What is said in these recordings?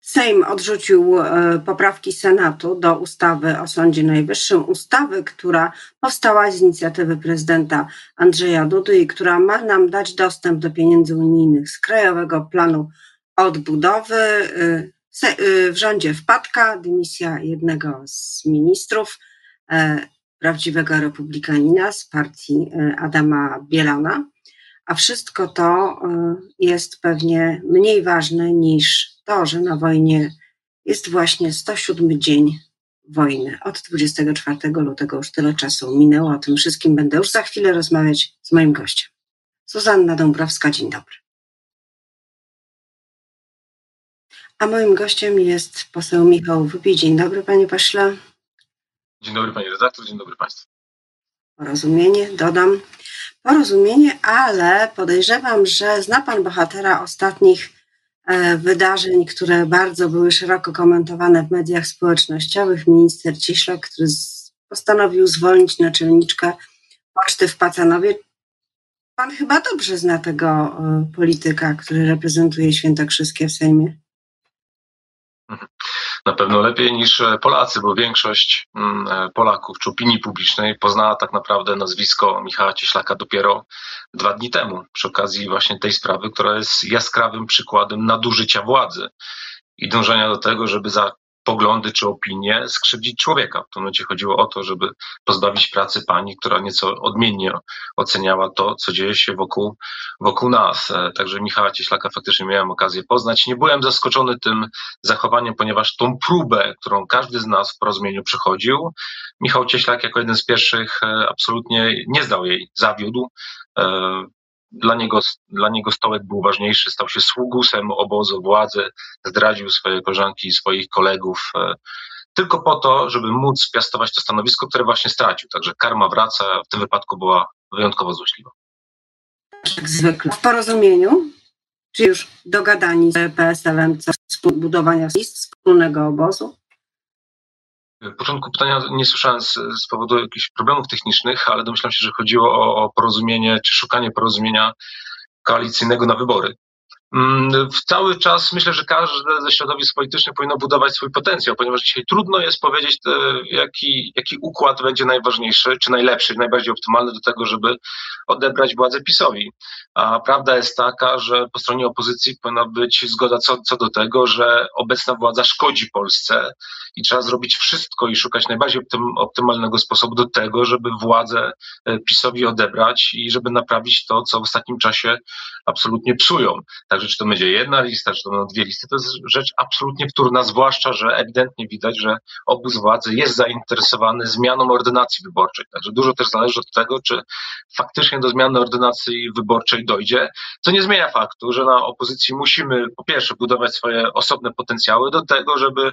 Sejm odrzucił e, poprawki Senatu do ustawy o Sądzie Najwyższym, ustawy, która powstała z inicjatywy prezydenta Andrzeja Dudy i która ma nam dać dostęp do pieniędzy unijnych z Krajowego Planu Odbudowy. E, e, w rządzie wpadka, dymisja jednego z ministrów, prawdziwego republikanina z partii Adama Bielana a wszystko to jest pewnie mniej ważne niż to, że na wojnie jest właśnie 107 dzień wojny. Od 24 lutego już tyle czasu minęło. O tym wszystkim będę już za chwilę rozmawiać z moim gościem. Suzanna Dąbrowska, dzień dobry. A moim gościem jest poseł Michał Wypij. Dzień dobry, panie pośle. Dzień dobry, panie redaktor, dzień dobry państwu. Porozumienie, dodam. Porozumienie, ale podejrzewam, że zna pan bohatera ostatnich wydarzeń, które bardzo były szeroko komentowane w mediach społecznościowych. Minister Cieślak, który postanowił zwolnić naczelniczkę poczty w Pacanowie. Pan chyba dobrze zna tego e, polityka, który reprezentuje Świętokrzyskie w Sejmie. Na pewno lepiej niż e, Polacy, bo większość mm, e, Polaków czy opinii publicznej poznała tak naprawdę nazwisko Michała Cieślaka dopiero dwa dni temu, przy okazji właśnie tej sprawy, która jest jaskrawym przykładem nadużycia władzy i dążenia do tego, żeby za poglądy czy opinie skrzywdzić człowieka. W tym momencie chodziło o to, żeby pozbawić pracy pani, która nieco odmiennie oceniała to, co dzieje się wokół, wokół nas. E, także Michała Cieślaka faktycznie miałem okazję poznać. Nie byłem zaskoczony tym zachowaniem, ponieważ tą próbę, którą każdy z nas w porozumieniu przechodził, Michał Cieślak jako jeden z pierwszych e, absolutnie nie zdał jej, zawiódł. Dla niego, dla niego stołek był ważniejszy, stał się sługusem obozu władzy, zdradził swoje koleżanki i swoich kolegów e, tylko po to, żeby móc piastować to stanowisko, które właśnie stracił. Także karma wraca, w tym wypadku była wyjątkowo złośliwa. Jak zwykle. W porozumieniu, czy już dogadani z PSL-em co budowania wspólnego obozu? W początku pytania nie słyszałem z, z, powodu jakichś problemów technicznych, ale domyślam się, że chodziło o, o porozumienie czy szukanie porozumienia koalicyjnego na wybory. Mm, w cały czas myślę, że każde ze środowisk politycznych powinno budować swój potencjał, ponieważ dzisiaj trudno jest powiedzieć, jaki, jaki układ będzie najważniejszy, czy najlepszy, najbardziej optymalny do tego, żeby odebrać władzę PiSowi. A prawda jest taka, że po stronie opozycji powinna być zgoda co, co do tego, że obecna władza szkodzi Polsce i trzeba zrobić wszystko i szukać najbardziej optymalnego sposobu do tego, żeby władzę e, PiSowi odebrać i żeby naprawić to, co w ostatnim czasie absolutnie psują. Także czy to będzie jedna lista, czy to będą dwie listy, to jest rzecz absolutnie wtórna, zwłaszcza, że ewidentnie widać, że obóz władzy jest zainteresowany zmianą ordynacji wyborczej. Także dużo też zależy od tego, czy faktycznie do zmiany ordynacji wyborczej dojdzie, co nie zmienia faktu, że na opozycji musimy po pierwsze budować swoje osobne potencjały do tego, żeby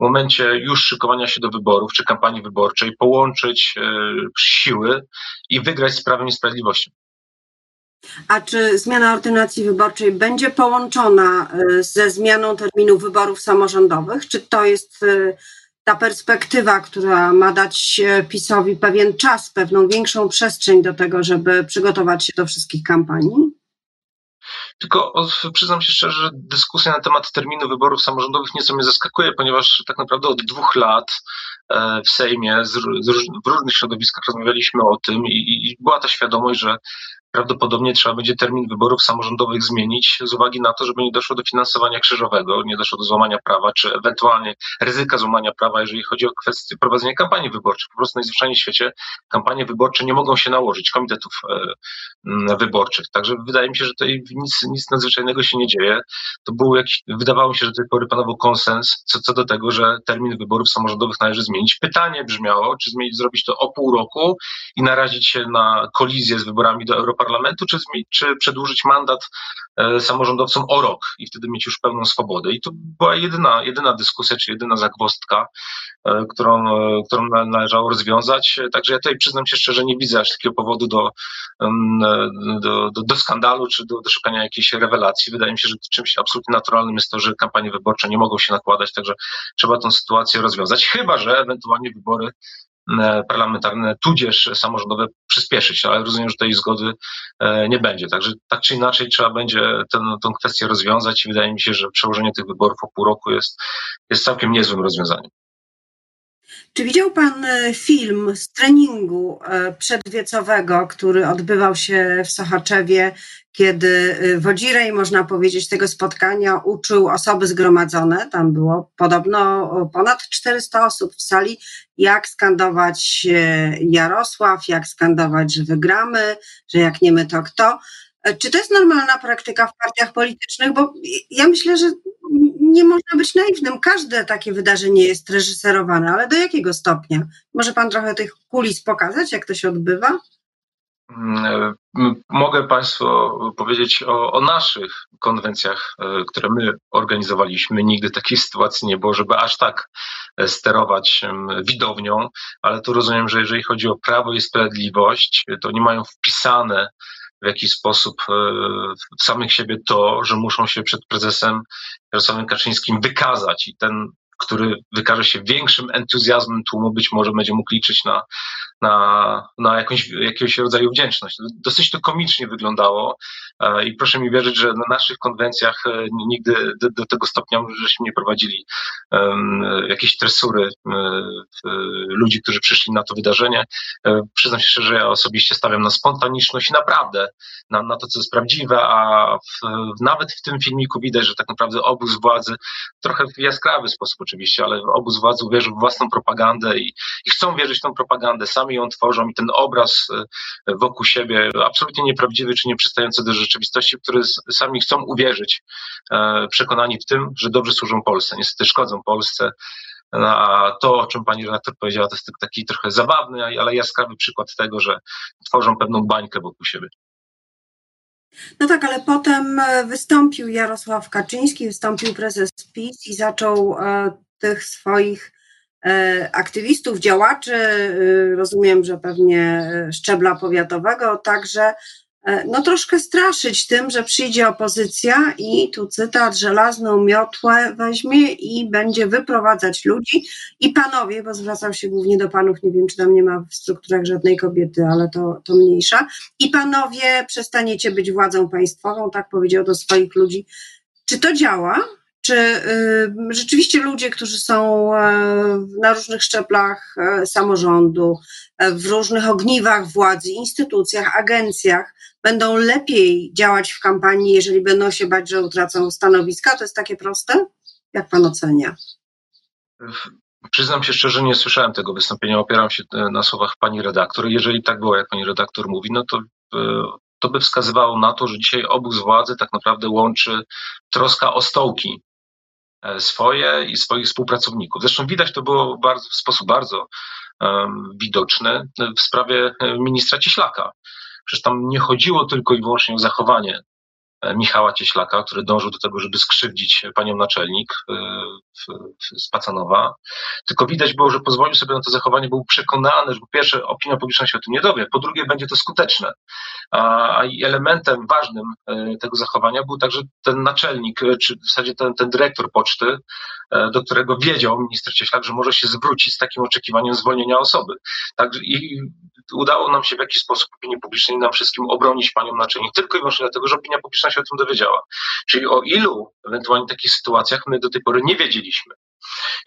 w momencie już szykowania się do wyborów czy kampanii wyborczej połączyć e, siły i wygrać z Prawem i Sprawiedliwością. A czy zmiana ordynacji wyborczej będzie połączona e, ze zmianą terminu wyborów samorządowych? Czy to jest e, ta perspektywa, która ma dać PiSowi pewien czas, pewną większą przestrzeń do tego, żeby przygotować się do wszystkich kampanii? Tylko przyznam się szczerze, że dyskusja na temat terminu wyborów samorządowych nieco mnie zaskakuje, ponieważ tak naprawdę od dwóch lat e, w Sejmie w różnych środowiskach rozmawialiśmy o tym i, i była ta świadomość, że prawdopodobnie trzeba będzie termin wyborów samorządowych zmienić z uwagi na to, żeby nie doszło do finansowania krzyżowego, nie doszło do złamania prawa, czy ewentualnie ryzyka złamania prawa, jeżeli chodzi o kwestię prowadzenia kampanii wyborczych. Po prostu najzwyczajniej w świecie kampanie wyborcze nie mogą się nałożyć komitetów e, wyborczych. Także wydaje mi się, że tutaj nic, nic nadzwyczajnego się nie dzieje. To był jakiś, wydawało mi się, że do tej pory panował konsens co, co do tego, że termin wyborów samorządowych należy zmienić. Pytanie brzmiało, czy zmienić, zrobić to o pół roku i narazić się na kolizję z wyborami do Europarlamentu, parlamentu, czy, czy przedłużyć mandat e, samorządowcom o rok i wtedy mieć już pełną swobodę. I to była jedyna, jedyna dyskusja, czy jedyna zagwostka, e, którą, e, którą należało rozwiązać. Także ja tutaj przyznam się szczerze, nie widzę aż takiego powodu do, do, do, do skandalu, czy do, do szukania jakiejś rewelacji. Wydaje mi się, że czymś absolutnie naturalnym jest to, że kampanie wyborcze nie mogą się nakładać, także trzeba tę sytuację rozwiązać, chyba że ewentualnie wybory parlamentarne, tudzież samorządowe przyspieszyć, ale rozumiem, że tej zgody nie będzie. Także tak czy inaczej trzeba będzie tę, tę kwestię rozwiązać i wydaje mi się, że przełożenie tych wyborów o pół roku jest, jest całkiem niezłym rozwiązaniem. Czy widział Pan e, film z treningu e, przedwiecowego, który odbywał się w Sochaczewie, kiedy e, Wodzirej, można powiedzieć, tego spotkania uczył osoby zgromadzone, tam było podobno ponad 400 osób w sali, jak skandować Jarosław, jak skandować, że wygramy, że jak nie my, to kto. Czy to jest normalna praktyka w partiach politycznych? Bo ja myślę, że nie można być naiwnym. Każde takie wydarzenie jest reżyserowane, ale do jakiego stopnia? Może pan trochę tych kulis pokazać, jak to się odbywa? Mm, mogę Państwu powiedzieć o, o, naszych konwencjach, e, które my organizowaliśmy. Nigdy takiej sytuacji nie było, żeby aż tak e, sterować widownią, ale tu rozumiem, że jeżeli chodzi o prawo i sprawiedliwość, to nie mają wpisane w jakiś sposób e, w samych siebie to, że muszą się przed prezesem Jarosławem Kaczyńskim wykazać i ten który wykaże się większym entuzjazmem tłumu, być może będzie mógł liczyć na, na, na jakąś, jakiegoś rodzaju wdzięczność. Dosyć to komicznie wyglądało e, i proszę mi wierzyć, że na naszych konwencjach e, nigdy do, do tego stopnia, żeśmy nie prowadzili um, jakieś tresury um, ludzi, którzy przyszli na to wydarzenie. Przyznam się szczerze, że ja osobiście stawiam na spontaniczność i naprawdę na, na to, co jest prawdziwe, a w, nawet w tym filmiku widać, że tak naprawdę obóz władzy trochę w jaskrawy sposób oczywiście, ale obóz władzy uwierzył w własną propagandę i, i chcą wierzyć w tą propagandę, sami ją tworzą i ten obraz e, wokół siebie, absolutnie nieprawdziwy czy nieprzystający do rzeczywistości, w który sami chcą uwierzyć, e, przekonani w tym, że dobrze służą Polsce. Niestety szkodzą Polsce. A to, o czym pani redaktor powiedziała, to jest taki trochę zabawny, ale jaskrawy przykład tego, że tworzą pewną bańkę wokół siebie. No tak, ale potem e, wystąpił Jarosław Kaczyński, wystąpił prezes PiS i zaczął tych swoich aktywistów, działaczy, rozumiem, że pewnie szczebla powiatowego, także E, no troszkę straszyć tym, że przyjdzie opozycja i tu cytat, żelazną miotłę weźmie i będzie wyprowadzać ludzi i panowie, bo zwracał się głównie do panów, nie wiem czy tam nie ma w strukturach żadnej kobiety, ale to, to mniejsza, i panowie przestaniecie być władzą państwową, tak powiedział do swoich ludzi. Czy to działa? Czy y, rzeczywiście ludzie, którzy są y, na różnych szczeblach y, samorządu, w różnych ogniwach władzy, instytucjach, agencjach, będą lepiej działać w kampanii, jeżeli będą się bać, że utracą stanowiska? To jest takie proste? Jak pan ocenia? Przyznam się szczerze, nie słyszałem tego wystąpienia, opieram się e, na słowach pani redaktor. Jeżeli tak było, jak pani redaktor mówi, no to, e, to by wskazywało na to, że dzisiaj obóz władzy tak naprawdę łączy troska o stołki e, swoje i swoich współpracowników. Zresztą widać to było bardzo, w sposób bardzo um, widoczny w sprawie ministra Cieślaka. Przecież tam nie chodziło tylko i wyłącznie o zachowanie e, Michała Cieślaka, który dążył do tego, żeby skrzywdzić panią naczelnik e, z Pacanowa. Tylko widać było, że pozwolił sobie na to zachowanie, był przekonany, że po pierwsze opinia publiczna się o tym nie dowie, po drugie będzie to skuteczne. A elementem ważnym e, tego zachowania był także ten naczelnik, czy w zasadzie ten, ten dyrektor poczty, do którego wiedział minister Cieślak, że może się zwrócić z takim oczekiwaniem zwolnienia osoby. Także i udało nam się w jakiś sposób opinii publicznej nam wszystkim obronić panią naczelnik, tylko i wyłącznie dlatego, że opinia publiczna się o tym dowiedziała. Czyli o ilu ewentualnie takich sytuacjach my do tej pory nie wiedzieliśmy.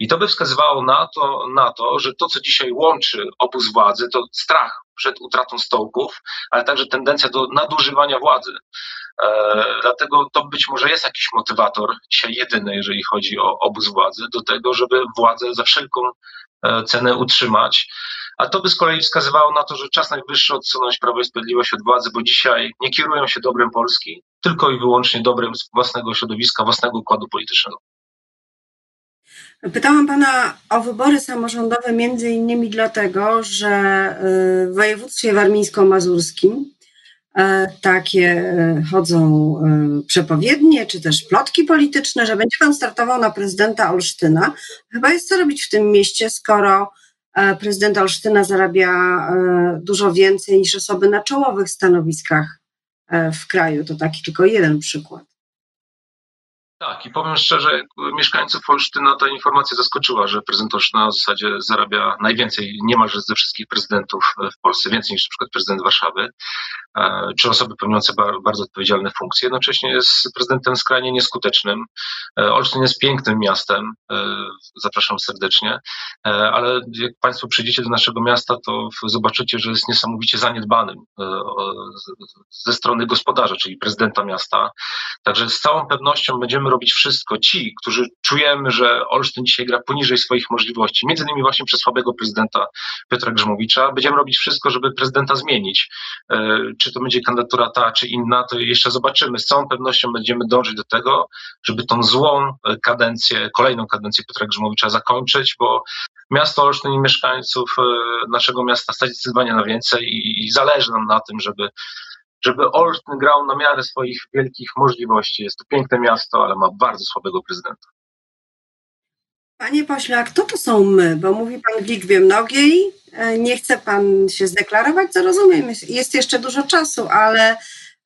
I to by wskazywało na to, na to, że to, co dzisiaj łączy obóz władzy, to strach przed utratą stołków, ale także tendencja do nadużywania władzy. E, dlatego to być może jest jakiś motywator, dzisiaj jedyny, jeżeli chodzi o obóz władzy, do tego, żeby władzę za wszelką e, cenę utrzymać. A to by z kolei wskazywało na to, że czas najwyższy odsunąć Prawo i Sprawiedliwość od władzy, bo dzisiaj nie kierują się dobrem Polski, tylko i wyłącznie dobrem własnego środowiska, własnego układu politycznego. Pytałam Pana o wybory samorządowe między innymi dlatego, że y, w województwie warmińsko-mazurskim e, takie e, chodzą przepowiednie, czy też plotki polityczne, że będzie Pan startował na prezydenta Olsztyna. Chyba jest co robić w tym mieście, skoro prezydent Olsztyna zarabia dużo więcej niż osoby na czołowych stanowiskach w kraju. To taki tylko jeden przykład. Tak, i powiem szczerze, mieszkańców Olsztyna ta informacja zaskoczyła, że prezydent Olsztyna w zasadzie zarabia najwięcej niemalże ze wszystkich prezydentów w Polsce, więcej niż przykład prezydent Warszawy, e, czy osoby pełniące bardzo odpowiedzialne funkcje. Jednocześnie jest prezydentem skrajnie nieskutecznym. E, Olsztyn jest pięknym miastem, e, zapraszam serdecznie, ale jak Państwo przyjdziecie do naszego miasta, to zobaczycie, że jest niesamowicie zaniedbanym ze strony gospodarza, czyli prezydenta miasta. Także z całą pewnością będziemy robić wszystko. Ci, którzy czujemy, że Olsztyn dzisiaj gra poniżej swoich możliwości, między innymi właśnie przez słabego prezydenta Piotra Grzmowicza, będziemy robić wszystko, żeby prezydenta zmienić. E, czy to będzie kandydatura ta, czy inna, to jeszcze zobaczymy. Z całą pewnością będziemy dążyć do tego, żeby tą złą kadencję, kolejną kadencję Piotra Grzmowicza zakończyć, bo miasto Olsztyn i mieszkańców e, naszego miasta stać zdecydowanie na więcej i zależy nam na tym, żeby żeby Olsztyn grał na miarę swoich wielkich możliwości. Jest to piękne miasto, ale ma bardzo słabego prezydenta. Panie pośle, a kto to są my? Bo mówi pan w liczbie mnogiej, e, nie chce pan się zdeklarować, co rozumiem, jest jeszcze dużo czasu, ale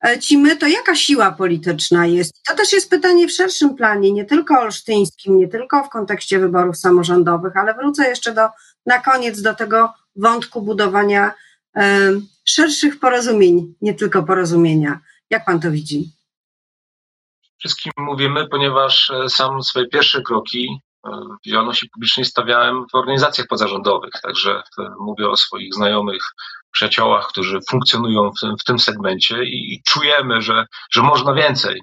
e, ci my to jaka siła polityczna jest? To też jest pytanie w szerszym planie, nie tylko olsztyńskim, nie tylko w kontekście wyborów samorządowych, ale wrócę jeszcze do, na koniec do tego wątku budowania szerszych porozumień, nie tylko porozumienia. Jak pan to widzi? Wszystkim mówimy, ponieważ e, sam swoje pierwsze kroki e, w działalności publicznej stawiałem w organizacjach pozarządowych, także e, mówię o swoich znajomych, przyjaciołach, którzy funkcjonują w tym, w tym segmencie i, czujemy, że, że można więcej.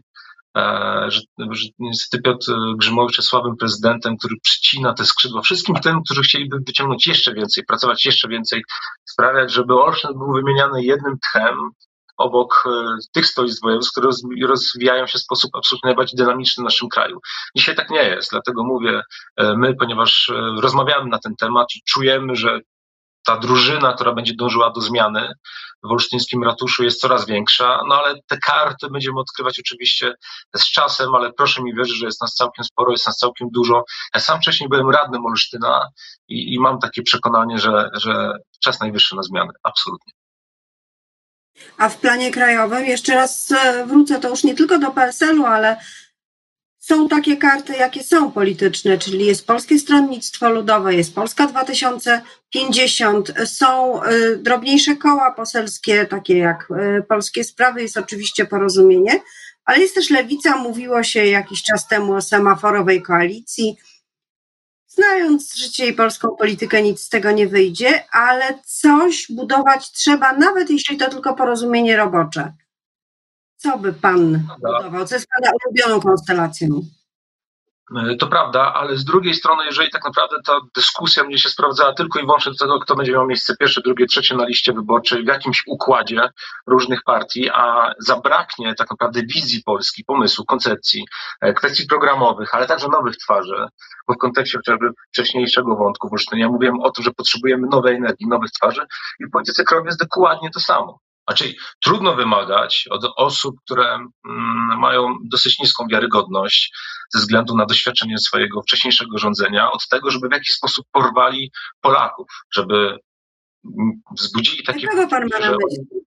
Że, że niestety Piotr Grzymowicz jest słabym prezydentem, który przycina te skrzydła wszystkim tym, którzy chcieliby wyciągnąć jeszcze więcej, pracować jeszcze więcej, sprawiać, żeby Olsztyn był wymieniany jednym tchem obok e, tych stolic województw, które rozwijają się w sposób absolutnie najbardziej dynamiczny w naszym kraju. Dzisiaj tak nie jest, dlatego mówię e, my, ponieważ e, rozmawiamy na ten temat i czujemy, że ta drużyna, która będzie dążyła do zmiany w olsztyńskim ratuszu jest coraz większa, no ale te karty będziemy odkrywać oczywiście z czasem, ale proszę mi wierzyć, że jest nas całkiem sporo, jest nas całkiem dużo. Ja sam wcześniej byłem radnym Olsztyna i, i mam takie przekonanie, że, że czas najwyższy na zmiany, absolutnie. A w planie krajowym, jeszcze raz e, wrócę, to już nie tylko do PSL-u, ale są takie karty, jakie są polityczne, czyli jest Polskie Stronnictwo Ludowe, jest Polska 2050, są y, drobniejsze koła poselskie, takie jak y, Polskie Sprawy, jest oczywiście porozumienie, ale jest też lewica, mówiło się jakiś czas temu o semaforowej koalicji. Znając życie i polską politykę, nic z tego nie wyjdzie, ale coś budować trzeba, nawet jeśli to tylko porozumienie robocze. Co by pan budował? Co jest pana ulubioną konstelacją? E, to prawda, ale z drugiej strony, jeżeli tak naprawdę ta dyskusja będzie się sprawdzała tylko i wyłącznie do tego, kto będzie miał miejsce pierwsze, drugie, trzecie na liście wyborczej w jakimś układzie różnych partii, a zabraknie tak naprawdę wizji Polski, pomysłu, koncepcji, e, kwestii programowych, ale także nowych twarzy, bo w kontekście chociażby wcześniejszego wątku w ja mówiłem o tym, że potrzebujemy nowej energii, nowych twarzy i w polityce krajowej jest dokładnie to samo. Znaczy, trudno wymagać od osób, które mm, mają dosyć niską wiarygodność ze względu na doświadczenie swojego wcześniejszego rządzenia, od tego, żeby w jakiś sposób porwali Polaków, żeby mm, wzbudzili takie. Pan ma na myśli?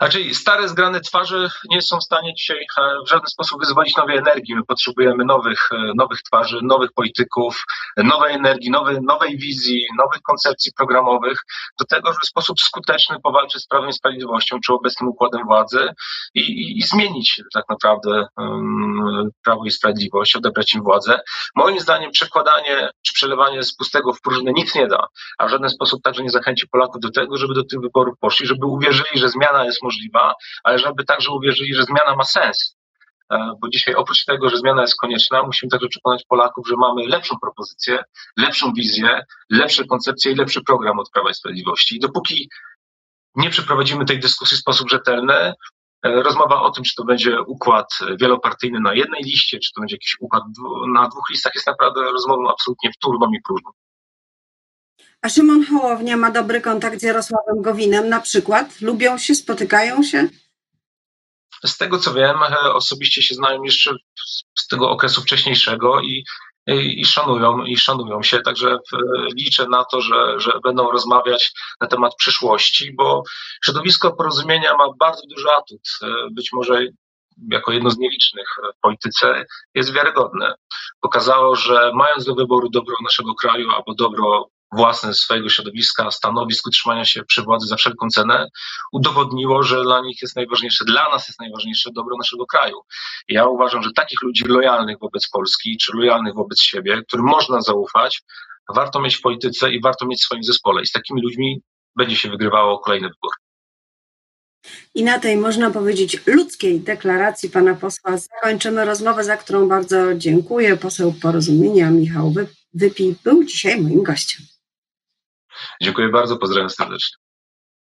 Znaczy, stare, zgrane twarze nie są w stanie dzisiaj e, w żaden sposób wyzwolić nowej energii. My potrzebujemy nowych, e, nowych twarzy, nowych polityków, nowej energii, nowej, nowej wizji, nowych koncepcji programowych, do tego, żeby w sposób skuteczny powalczyć z Prawem i Sprawiedliwością czy obecnym układem władzy i, i, i zmienić tak naprawdę um, Prawo i Sprawiedliwość, odebrać im władzę. Moim zdaniem przekładanie czy przelewanie z pustego w próżne nic nie da, a w żaden sposób także nie zachęci Polaków do tego, żeby do tych wyborów poszli, żeby uwierzyli, że zmiana jest możliwa możliwa, ale żeby także uwierzyli, że zmiana ma sens. E, bo dzisiaj oprócz tego, że zmiana jest konieczna, musimy także przekonać Polaków, że mamy lepszą propozycję, lepszą wizję, lepsze koncepcje i lepszy program od Prawa i Sprawiedliwości. I dopóki nie przeprowadzimy tej dyskusji w sposób rzetelny, e, rozmowa o tym, czy to będzie układ wielopartyjny na jednej liście, czy to będzie jakiś układ na dwóch listach, jest naprawdę rozmową absolutnie wtórną i próżną. A Szymon Hołownia ma dobry kontakt z Jarosławem Gowinem na przykład? Lubią się, spotykają się? Z tego co wiem, e, osobiście się znają jeszcze z tego okresu wcześniejszego i, i, i szanują, i szanują się, także liczę na to, że, że będą rozmawiać na temat przyszłości, bo środowisko porozumienia ma bardzo duży atut. E, być może jako jedno z nielicznych w polityce, jest wiarygodne. Pokazało, że mając do wyboru dobro naszego kraju albo dobro własne swojego środowiska, stanowisk utrzymania się przy władzy za wszelką cenę, udowodniło, że dla nich jest najważniejsze, dla nas jest najważniejsze dobro naszego kraju. Ja uważam, że takich ludzi lojalnych wobec Polski, czy lojalnych wobec siebie, którym można zaufać, warto mieć w polityce i warto mieć w swoim zespole. I z takimi ludźmi będzie się wygrywało kolejny wybór. I na tej, można powiedzieć, ludzkiej deklaracji pana posła zakończymy rozmowę, za którą bardzo dziękuję. Poseł Porozumienia Michał Wypij był dzisiaj moim gościem. Dziękuję bardzo, pozdrawiam serdecznie.